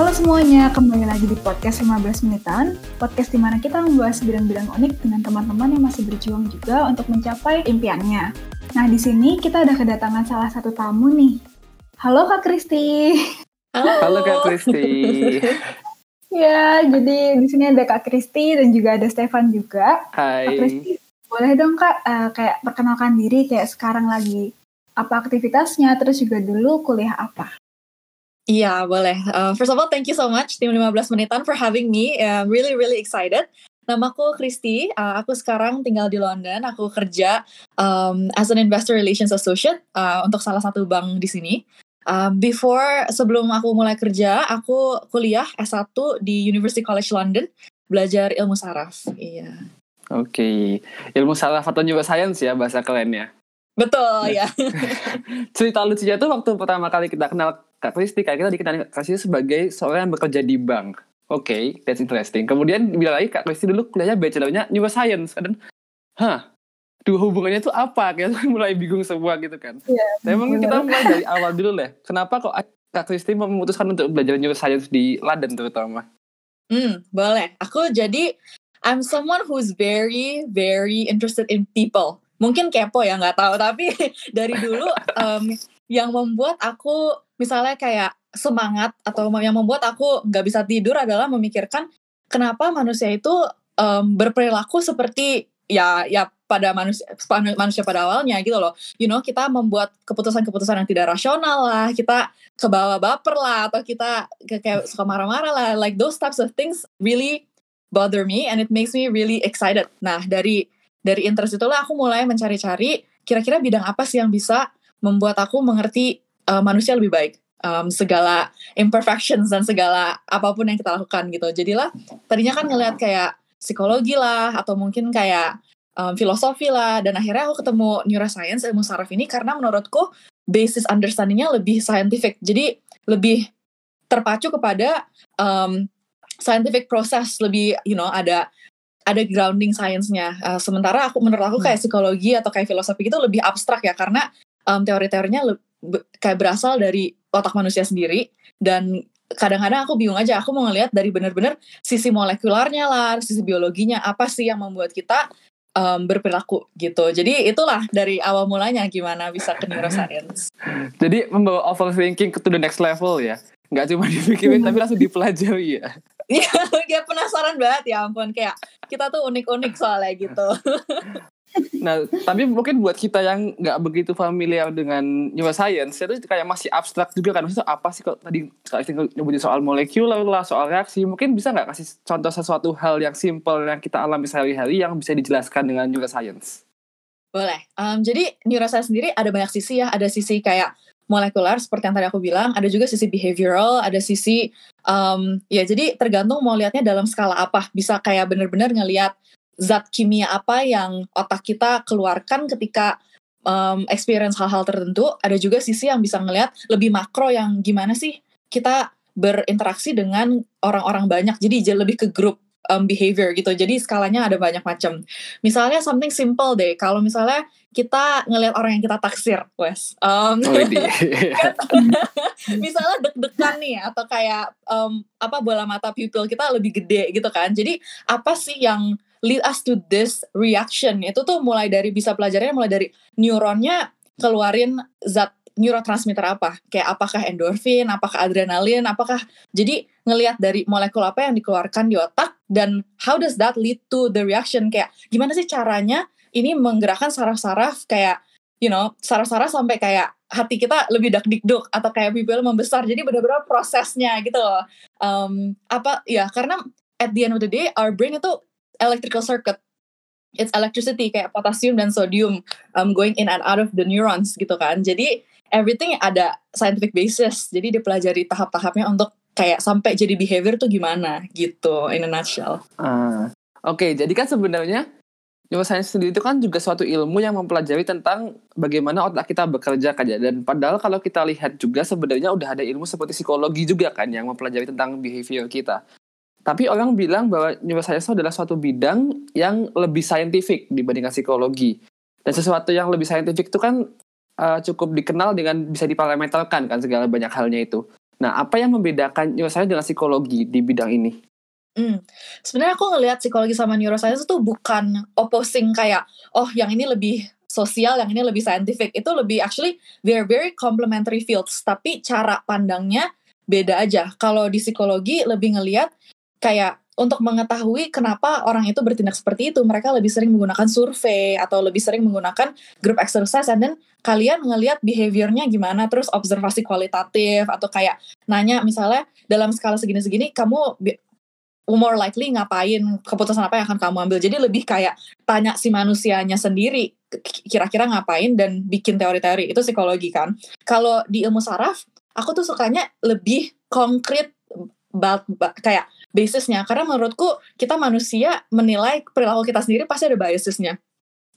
Halo semuanya, kembali lagi di podcast 15 menitan. Podcast di mana kita membahas bidang-bidang unik dengan teman-teman yang masih berjuang juga untuk mencapai impiannya. Nah, di sini kita ada kedatangan salah satu tamu nih. Halo Kak Kristi. Halo, Halo Kak Kristi. ya, jadi di sini ada Kak Kristi dan juga ada Stefan juga. Kak Hai. Kristi, boleh dong Kak eh, kayak perkenalkan diri kayak sekarang lagi apa aktivitasnya, terus juga dulu kuliah apa? Iya, boleh. Uh, first of all, thank you so much tim 15 menitan for having me. I'm really really excited. Namaku Kristi, uh, aku sekarang tinggal di London. Aku kerja um, as an investor relations associate uh, untuk salah satu bank di sini. Uh, before sebelum aku mulai kerja, aku kuliah S1 di University College London, belajar ilmu saraf. Iya. Oke. Ilmu saraf atau neuroscience ya bahasa kerennya. Betul, ya. Cerita lucunya tuh waktu pertama kali kita kenal Kak Kristi, Kak kita dikenal Kak Kristi sebagai seorang yang bekerja di bank. Oke, that's interesting. Kemudian bilang lagi Kak Kristi dulu kuliahnya bachelornya neuroscience. Dan, hah, dua hubungannya tuh apa? Kita mulai bingung semua gitu kan. Iya. Mungkin kita mulai dari awal dulu deh. Kenapa kok Kak Kristi memutuskan untuk belajar neuroscience di London terutama? Hmm, boleh. Aku jadi I'm someone who's very very interested in people. Mungkin kepo ya nggak tahu, tapi dari dulu um, yang membuat aku misalnya kayak semangat atau yang membuat aku nggak bisa tidur adalah memikirkan kenapa manusia itu um, berperilaku seperti ya ya pada manusia manusia pada awalnya gitu loh. You know, kita membuat keputusan-keputusan yang tidak rasional lah, kita kebawa baper lah atau kita kayak suka marah-marah lah. Like those types of things really bother me and it makes me really excited. Nah, dari dari interest itulah aku mulai mencari-cari kira-kira bidang apa sih yang bisa membuat aku mengerti uh, manusia lebih baik. Um, segala imperfections dan segala apa pun yang kita lakukan gitu. Jadilah tadinya kan ngelihat kayak psikologi lah atau mungkin kayak um, filosofi lah. Dan akhirnya aku ketemu neuroscience ilmu saraf ini karena menurutku basis understandingnya lebih scientific. Jadi lebih terpacu kepada um, scientific process. Lebih you know ada ada grounding science-nya. Uh, sementara aku menurut aku kayak psikologi atau kayak filosofi itu lebih abstrak ya. Karena um, teori-teorinya le- kayak berasal dari otak manusia sendiri dan kadang-kadang aku bingung aja aku mau ngelihat dari benar-benar sisi molekularnya lah sisi biologinya apa sih yang membuat kita um, berperilaku gitu jadi itulah dari awal mulanya gimana bisa ke neuroscience Jadi membawa overthinking ke to the next level ya. Nggak cuma dipikirin tapi langsung dipelajari ya. Iya, kayak penasaran banget ya ampun kayak kita tuh unik-unik soalnya gitu. Nah, tapi mungkin buat kita yang nggak begitu familiar dengan neuroscience, itu kayak masih abstrak juga kan. Maksudnya apa sih kok tadi nyebutin soal molekuler lah, soal reaksi. Mungkin bisa nggak kasih contoh sesuatu hal yang simple yang kita alami sehari-hari yang bisa dijelaskan dengan neuroscience? Boleh. Um, jadi neuroscience sendiri ada banyak sisi ya. Ada sisi kayak molekular seperti yang tadi aku bilang. Ada juga sisi behavioral. Ada sisi um, ya jadi tergantung mau lihatnya dalam skala apa. Bisa kayak bener-bener ngelihat zat kimia apa yang otak kita keluarkan ketika um, experience hal-hal tertentu. Ada juga sisi yang bisa ngelihat lebih makro yang gimana sih kita berinteraksi dengan orang-orang banyak. Jadi lebih ke grup um, behavior gitu. Jadi skalanya ada banyak macam. Misalnya something simple deh. Kalau misalnya kita ngelihat orang yang kita taksir, Wes. Um, Oh, ini. misalnya deg-degan nih atau kayak um, apa bola mata pupil kita lebih gede gitu kan. Jadi apa sih yang lead us to this reaction? Itu tuh mulai dari bisa pelajarnya mulai dari neuronnya keluarin zat neurotransmitter apa? Kayak apakah endorfin, apakah adrenalin, apakah jadi ngelihat dari molekul apa yang dikeluarkan di otak dan how does that lead to the reaction? Kayak gimana sih caranya ini menggerakkan saraf-saraf kayak you know saraf-saraf sampai kayak hati kita lebih dak dikduk atau kayak pupil membesar jadi benar-benar prosesnya gitu loh um, apa ya karena at the end of the day our brain itu electrical circuit. It's electricity kayak potassium dan sodium um, going in and out of the neurons gitu kan. Jadi everything ada scientific basis. Jadi dipelajari tahap-tahapnya untuk kayak sampai jadi behavior tuh gimana gitu in a nutshell. Ah, Oke, jadi kan sebenarnya neuroscience sendiri itu kan juga suatu ilmu yang mempelajari tentang bagaimana otak kita bekerja kan ya. Dan padahal kalau kita lihat juga sebenarnya udah ada ilmu seperti psikologi juga kan yang mempelajari tentang behavior kita. Tapi orang bilang bahwa neuroscience adalah suatu bidang yang lebih saintifik dibandingkan psikologi. Dan sesuatu yang lebih saintifik itu kan uh, cukup dikenal dengan bisa diparameterkan kan segala banyak halnya itu. Nah, apa yang membedakan neuroscience dengan psikologi di bidang ini? Hmm. Sebenarnya aku ngelihat psikologi sama neuroscience itu bukan opposing kayak oh yang ini lebih sosial, yang ini lebih scientific. Itu lebih actually they are very complementary fields, tapi cara pandangnya beda aja. Kalau di psikologi lebih ngelihat kayak untuk mengetahui kenapa orang itu bertindak seperti itu, mereka lebih sering menggunakan survei atau lebih sering menggunakan group exercise then kalian ngelihat behaviornya gimana, terus observasi kualitatif atau kayak nanya misalnya dalam skala segini-segini kamu more likely ngapain keputusan apa yang akan kamu ambil. Jadi lebih kayak tanya si manusianya sendiri kira-kira ngapain dan bikin teori-teori. Itu psikologi kan. Kalau di ilmu saraf, aku tuh sukanya lebih konkret kayak basisnya. Karena menurutku kita manusia menilai perilaku kita sendiri pasti ada biasesnya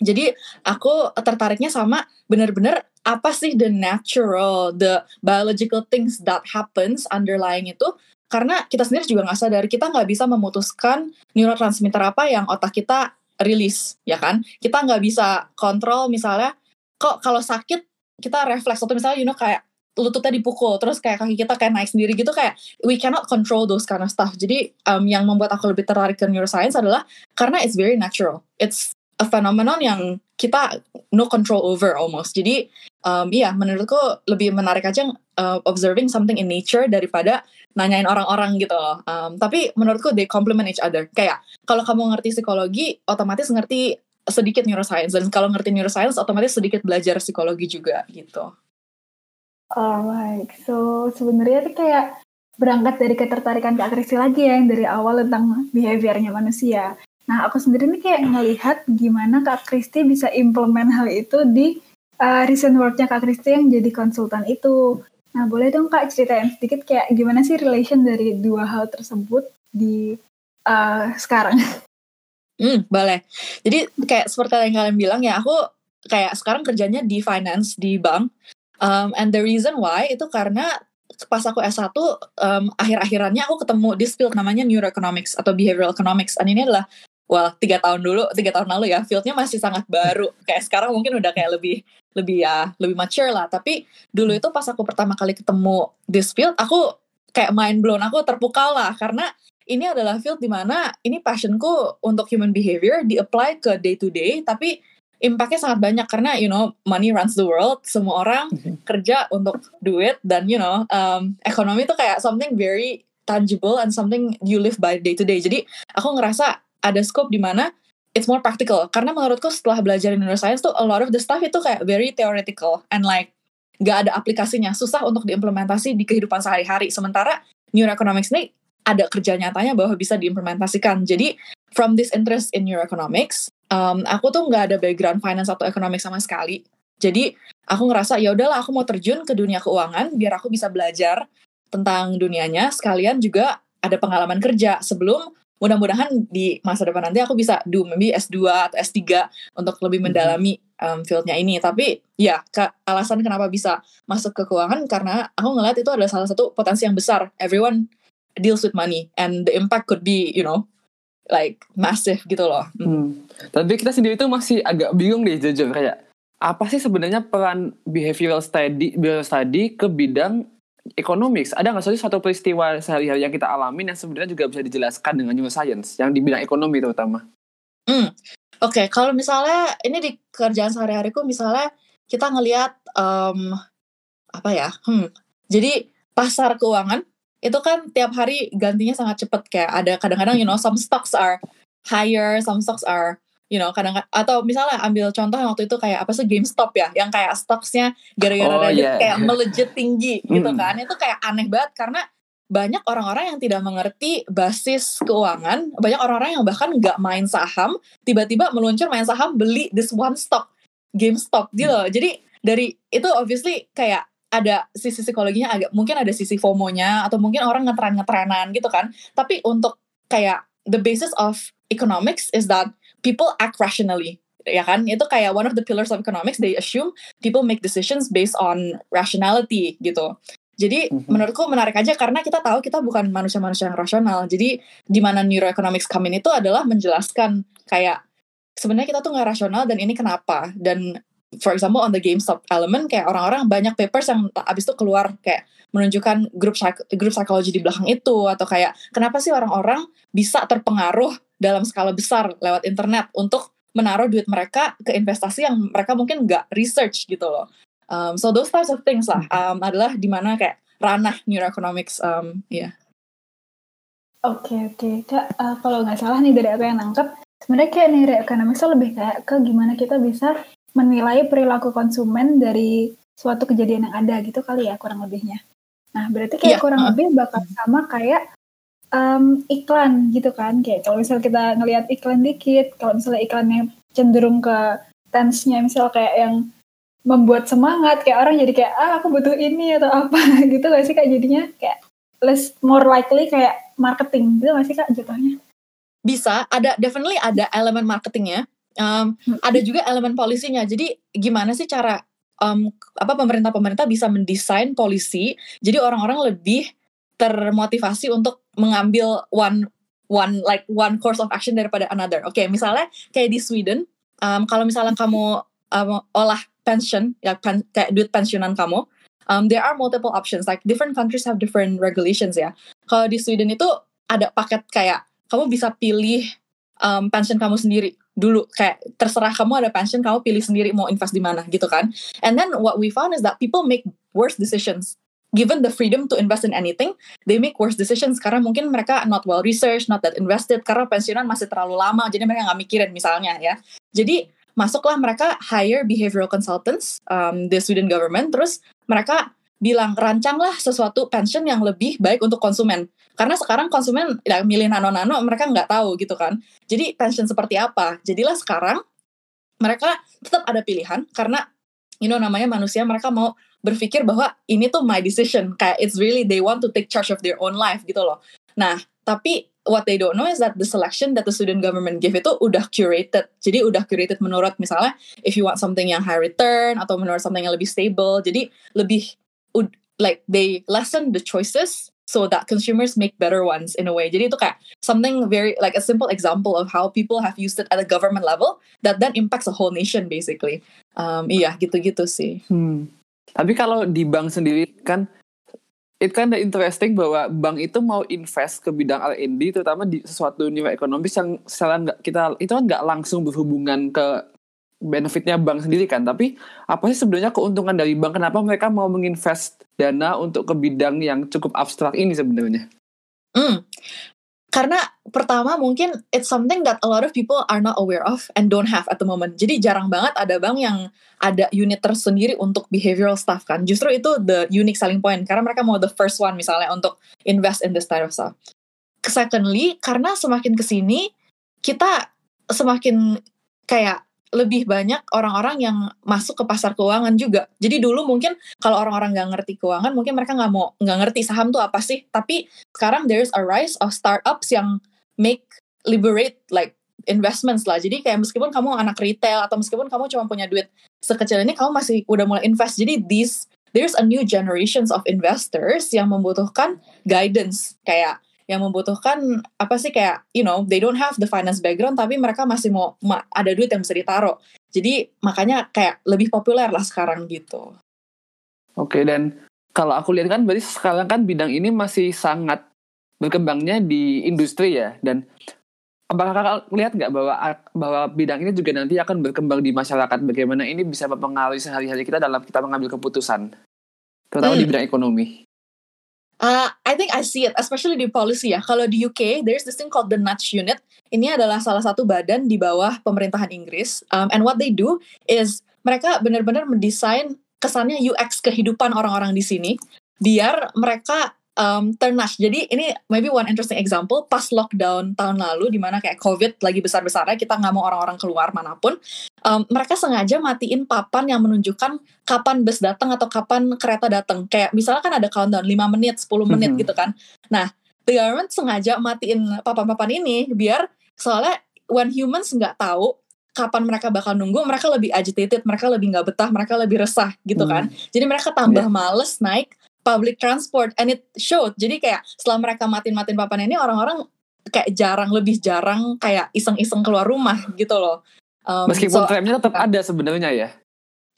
jadi aku tertariknya sama benar-benar apa sih the natural the biological things that happens underlying itu. Karena kita sendiri juga nggak sadar kita nggak bisa memutuskan neurotransmitter apa yang otak kita rilis ya kan? Kita nggak bisa kontrol misalnya kok kalau sakit kita refleks. Atau misalnya you know kayak lututnya dipukul terus kayak kaki kita kayak naik sendiri gitu kayak we cannot control those kind of stuff. Jadi um, yang membuat aku lebih tertarik ke neuroscience adalah karena it's very natural. It's a phenomenon yang kita no control over almost. Jadi um, iya menurutku lebih menarik aja uh, observing something in nature daripada nanyain orang-orang gitu loh. Um, tapi menurutku they complement each other. Kayak kalau kamu ngerti psikologi otomatis ngerti sedikit neuroscience. Dan kalau ngerti neuroscience otomatis sedikit belajar psikologi juga gitu Alright, so sebenarnya itu kayak berangkat dari ketertarikan Kak Kristi lagi ya yang dari awal tentang behaviornya manusia. Nah, aku sendiri nih kayak ngelihat gimana Kak Kristi bisa implement hal itu di uh, recent worknya Kak Kristi yang jadi konsultan itu. Nah, boleh dong Kak ceritain sedikit kayak gimana sih relation dari dua hal tersebut di uh, sekarang? Hmm, boleh. Jadi kayak seperti yang kalian bilang ya, aku kayak sekarang kerjanya di finance di bank Um, and the reason why itu karena pas aku S1 um, akhir-akhirannya aku ketemu this field namanya neuroeconomics atau behavioral economics. Dan ini adalah well tiga tahun dulu tiga tahun lalu ya fieldnya masih sangat baru. Kayak sekarang mungkin udah kayak lebih lebih ya lebih mature lah. Tapi dulu itu pas aku pertama kali ketemu this field aku kayak mind blown aku terpukau lah. Karena ini adalah field di mana ini passionku untuk human behavior di apply ke day to day tapi impactnya sangat banyak karena you know money runs the world. Semua orang mhm. kerja untuk duit dan you know um, ekonomi itu kayak something very tangible and something you live by day to day. Jadi aku ngerasa ada scope di mana it's more practical. Karena menurutku setelah belajar neuroscience tuh a lot of the stuff itu kayak very theoretical and like gak ada aplikasinya. Susah untuk diimplementasi di kehidupan sehari-hari. Sementara neuroeconomics ini ada kerja nyatanya bahwa bisa diimplementasikan jadi from this interest in neuroeconomics, um, aku tuh nggak ada background finance atau ekonomi sama sekali. Jadi aku ngerasa ya udahlah aku mau terjun ke dunia keuangan biar aku bisa belajar tentang dunianya sekalian juga ada pengalaman kerja sebelum mudah-mudahan di masa depan nanti aku bisa do maybe S2 atau S3 untuk lebih mhm. mendalami um, fieldnya ini. Tapi ya ke, alasan kenapa bisa masuk ke keuangan karena aku ngeliat itu adalah salah satu potensi yang besar. Everyone deals with money and the impact could be you know like massive gitu loh. Hmm. hmm. Tapi kita sendiri tuh masih agak bingung deh jujur kayak apa sih sebenarnya peran behavioral study behavioral study ke bidang economics? Ada nggak sih satu peristiwa sehari-hari yang kita alami yang sebenarnya juga bisa dijelaskan dengan neuroscience yang di bidang ekonomi terutama? Hmm. Oke, okay, kalau misalnya ini di kerjaan sehari-hariku misalnya kita ngelihat um, apa ya? Hmm. Jadi pasar keuangan itu kan tiap hari gantinya sangat cepet kayak ada kadang-kadang you know some stocks are higher some stocks are you know kadang atau misalnya ambil contoh waktu itu kayak apa sih GameStop ya yang kayak stoknya gara-gara oh, yeah. kayak melejit tinggi gitu kan. Itu kayak aneh banget karena banyak orang-orang yang tidak mengerti basis keuangan banyak orang-orang yang bahkan nggak main saham tiba-tiba meluncur main saham beli this one stock GameStop gitu loh. Jadi dari itu obviously kayak ada sisi psikologinya agak mungkin ada sisi FOMO-nya atau mungkin orang ngetren-ngetrenan gitu kan. Tapi untuk kayak the basis of economics is that people act rationally ya kan itu kayak one of the pillars of economics they assume people make decisions based on rationality gitu jadi mm-hmm. menurutku menarik aja karena kita tahu kita bukan manusia-manusia yang rasional jadi di mana neuroeconomics come in itu adalah menjelaskan kayak sebenarnya kita tuh nggak rasional dan ini kenapa dan for example on the GameStop element kayak orang-orang banyak papers yang abis itu keluar kayak menunjukkan grup grup psikologi di belakang itu atau kayak kenapa sih orang-orang bisa terpengaruh dalam skala besar lewat internet untuk menaruh duit mereka ke investasi yang mereka mungkin nggak research gitu loh. Um, so those types of things lah um, adalah di mana kayak ranah neuroeconomics um, ya. Yeah. Oke okay, oke okay. kak uh, kalau nggak salah nih dari apa yang nangkep sebenarnya kayak neuroeconomics lebih kayak ke gimana kita bisa menilai perilaku konsumen dari suatu kejadian yang ada gitu kali ya kurang lebihnya. Nah, berarti kayak yeah. kurang lebih bakal sama kayak um, iklan gitu kan. Kayak kalau misal kita ngelihat iklan dikit, kalau misalnya iklannya cenderung ke tense-nya misal kayak yang membuat semangat kayak orang jadi kayak ah aku butuh ini atau apa gitu gak sih kak jadinya kayak less more likely kayak marketing gitu gak sih kak jatuhnya bisa ada definitely ada elemen marketingnya um, hmm. ada juga elemen polisinya jadi gimana sih cara um, apa pemerintah-pemerintah bisa mendesain polisi jadi orang-orang lebih termotivasi untuk mengambil one one like one course of action daripada another. Oke, okay, misalnya kayak di Sweden, um, kalau misalnya kamu um, olah pension ya pen, kayak duit pensiunan kamu, um, there are multiple options. Like different countries have different regulations ya. Kalau di Sweden itu ada paket kayak kamu bisa pilih um, pension kamu sendiri. Dulu kayak terserah kamu ada pension kamu pilih sendiri mau invest di mana gitu kan. And then what we found is that people make worse decisions. Given the freedom to invest in anything they make worse decisions karena mungkin mereka not well researched not that invested karena pensiunan masih terlalu lama jadi mereka nggak mikirin misalnya ya. Jadi masuklah mereka hire behavioral consultants um, the student government terus mereka bilang rancanglah sesuatu pension yang lebih baik untuk konsumen karena sekarang konsumen ya, milih nano-nano mereka nggak tahu gitu kan jadi pension seperti apa jadilah sekarang mereka tetap ada pilihan karena you know namanya manusia mereka mau berpikir bahwa ini tuh my decision kayak it's really they want to take charge of their own life gitu loh nah tapi what they don't know is that the selection that the student government give itu udah curated. Jadi udah curated menurut misalnya if you want something yang high return atau menurut something yang lebih stable. Jadi lebih like they lessen the choices so that consumers make better ones in a way. Jadi itu kayak something very like a simple example of how people have used it at a government level that then impacts a whole nation basically. Um, iya gitu-gitu sih. Hmm. Tapi kalau di bank sendiri kan it kind of interesting bahwa bank itu mau invest ke bidang R&D terutama di sesuatu nilai ekonomis yang secara kita itu kan nggak langsung berhubungan ke benefitnya bank sendiri kan tapi apa sih sebenarnya keuntungan dari bank kenapa mereka mau menginvest dana untuk ke bidang yang cukup abstrak ini sebenarnya. Hmm. karena pertama mungkin it's something that a lot of people are not aware of and don't have at the moment. Jadi jarang banget ada bank yang ada unit tersendiri untuk behavioral stuff kan. Justru itu the unique selling point. Karena mereka mau the first one misalnya untuk invest in this type of stuff. Secondly karena semakin ke sini kita semakin kayak lebih banyak orang-orang yang masuk ke pasar keuangan juga. Jadi dulu mungkin kalau orang-orang nggak ngerti keuangan, mungkin mereka nggak mau nggak ngerti saham tuh apa sih. Tapi sekarang there's a rise of startups yang make liberate like investments lah. Jadi kayak meskipun kamu anak retail atau meskipun kamu cuma punya duit sekecil ini, kamu masih udah mulai invest. Jadi this there's a new generations of investors yang membutuhkan guidance kayak yang membutuhkan apa sih kayak you know they don't have the finance background tapi mereka masih mau ma ada duit yang bisa ditaruh. Jadi makanya kayak lebih populer lah sekarang gitu. Oke dan kalau aku lihat kan berarti sekarang kan bidang ini masih sangat berkembangnya di industri ya dan apakah kakak lihat nggak bahwa bahwa bidang ini juga nanti akan berkembang di masyarakat? Bagaimana ini bisa mempengaruhi sehari-hari kita dalam kita mengambil keputusan terutama hmm. di bidang ekonomi Uh, I think I see it, especially di policy ya. Kalau di UK, there's this thing called the Nudge Unit. Ini adalah salah satu badan di bawah pemerintahan Inggris. Um, and what they do is mereka benar-benar mendesain kesannya UX kehidupan orang-orang di sini, biar mereka um, ternash. Jadi ini maybe one interesting example pas lockdown tahun lalu di mana kayak COVID lagi besar-besarnya kita nggak mau orang-orang keluar mana pun. Um, mereka sengaja matiin papan yang menunjukkan kapan bus datang atau kapan kereta datang. Kayak misalnya kan ada countdown 5 menit, 10 menit mm -hmm. gitu kan. Nah, the government sengaja matiin papan-papan ini biar soalnya when humans nggak tahu kapan mereka bakal nunggu, mereka lebih agitated, mereka lebih nggak betah, mereka lebih resah gitu kan. Hmm. Jadi mereka tambah yeah. males naik public transport and it showed jadi kayak setelah mereka matiin-matiin papan ini orang-orang kayak jarang lebih jarang kayak iseng-iseng keluar rumah gitu loh um, meskipun so, tramnya tetap ada sebenarnya ya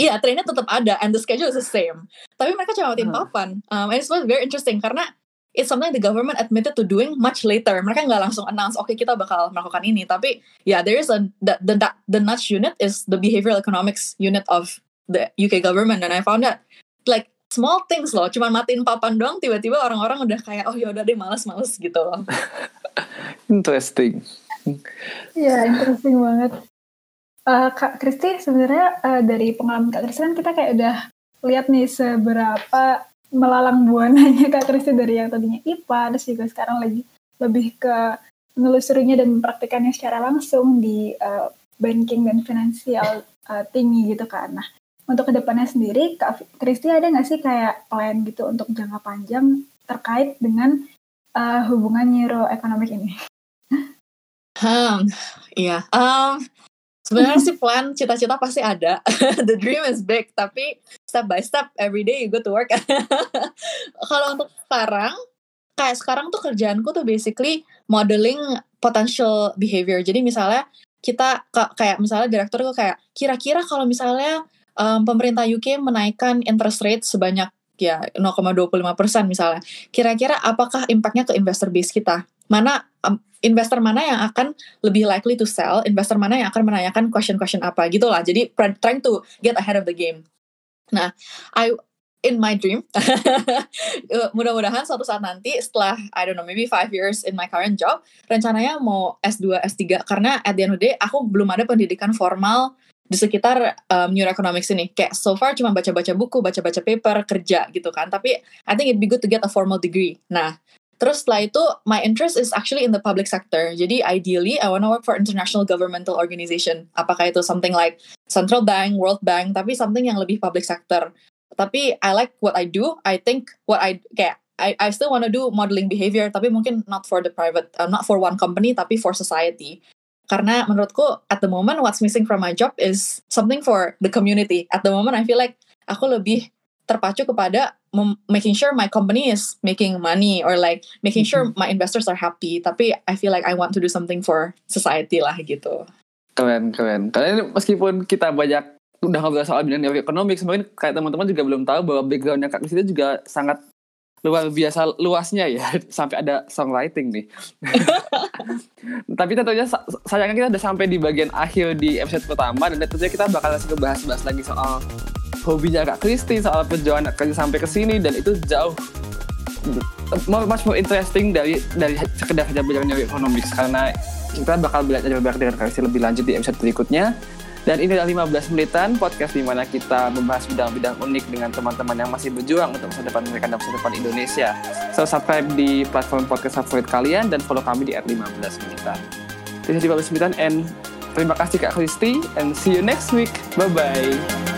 Iya, trainnya tetap ada and the schedule is the same. Tapi mereka cuma matiin Hmm. papan. Um, and it's very interesting karena it's something the government admitted to doing much later. Mereka nggak langsung announce, oke kita bakal melakukan ini. Tapi ya yeah, there is a the, the the nudge unit is the behavioral economics unit of the UK government and I found that like small things loh, cuma matiin papan doang tiba-tiba orang-orang udah kayak oh yaudah deh males-males gitu loh. Interesting. Iya, interesting banget. Eh, Kak Kristi, sebenarnya eh, dari pengalaman Kak Kristi kan kita kayak udah lihat nih seberapa melalang buananya Kak Kristi dari yang tadinya IPA, terus juga sekarang lagi lebih ke menelusurinya dan mempraktikannya secara langsung di eh, banking dan finansial eh, tinggi gitu kan. Nah, untuk ke depannya sendiri, Kak Kristi ada nggak sih kayak plan gitu untuk jangka panjang terkait dengan eh, hubungan neuroekonomik ini? Hmm, iya. Um, sebenarnya sih plan cita-cita pasti ada. The dream is big, tapi step by step every day you go to work. Kalau untuk sekarang, kayak sekarang tuh kerjaanku tuh basically modeling potential behavior. Jadi misalnya kita ka- kayak misalnya direktur tuh kayak kira-kira kalau misalnya um, pemerintah UK menaikkan interest rate sebanyak ya 0,25% misalnya. Kira-kira apakah impactnya ke investor base kita? Mana um, investor mana yang akan lebih likely to sell, investor mana yang akan menanyakan question-question apa gitu lah. Jadi trying to get ahead of the game. Nah, I in my dream, uh, mudah-mudahan suatu saat nanti setelah I don't know maybe five years in my current job, rencananya mau S2, S3 karena at the end of the day aku belum ada pendidikan formal di sekitar um, neuroeconomics ini. Kayak so far cuma baca-baca buku, baca-baca paper, kerja gitu kan. Tapi I think it'd be good to get a formal degree. Nah, Terus setelah itu, my interest is actually in the public sector. Jadi ideally, I wanna work for international governmental organization. Apakah itu something like Central Bank, World Bank, tapi something yang lebih public sector. Tapi I like what I do. I think what I kayak I, I still wanna do modeling behavior, tapi mungkin not for the private, uh, not for one company, tapi for society. Karena menurutku at the moment what's missing from my job is something for the community. At the moment I feel like aku lebih terpacu kepada making sure my company is making money or like making sure my investors are happy. Tapi I feel like I want to do something for society lah gitu. Keren, keren. Karena ini meskipun kita banyak udah ngobrol soal bidang ekonomi, mungkin kayak teman-teman juga belum tahu bahwa backgroundnya Kak Kristi itu juga sangat luar biasa luasnya ya sampai ada songwriting nih. Tapi tentunya sa- sayangnya kita udah sampai di bagian akhir di episode pertama dan tentunya kita bakal langsung bahas-bahas lagi soal hobinya Kak Kristi, soal perjalanan kerja sampai ke sini dan itu jauh more, much more interesting dari dari sekedar saja belajar economics karena kita bakal belajar belajar dengan Kak Kristi lebih lanjut di episode berikutnya. Dan ini adalah 15 menitan podcast di mana kita membahas bidang-bidang unik dengan teman-teman yang masih berjuang untuk masa depan mereka dan masa depan Indonesia. So, subscribe di platform podcast favorit kalian dan follow kami di @15 menitan. This is 15 menitan and terima kasih Kak Kristi and see you next week. Bye-bye.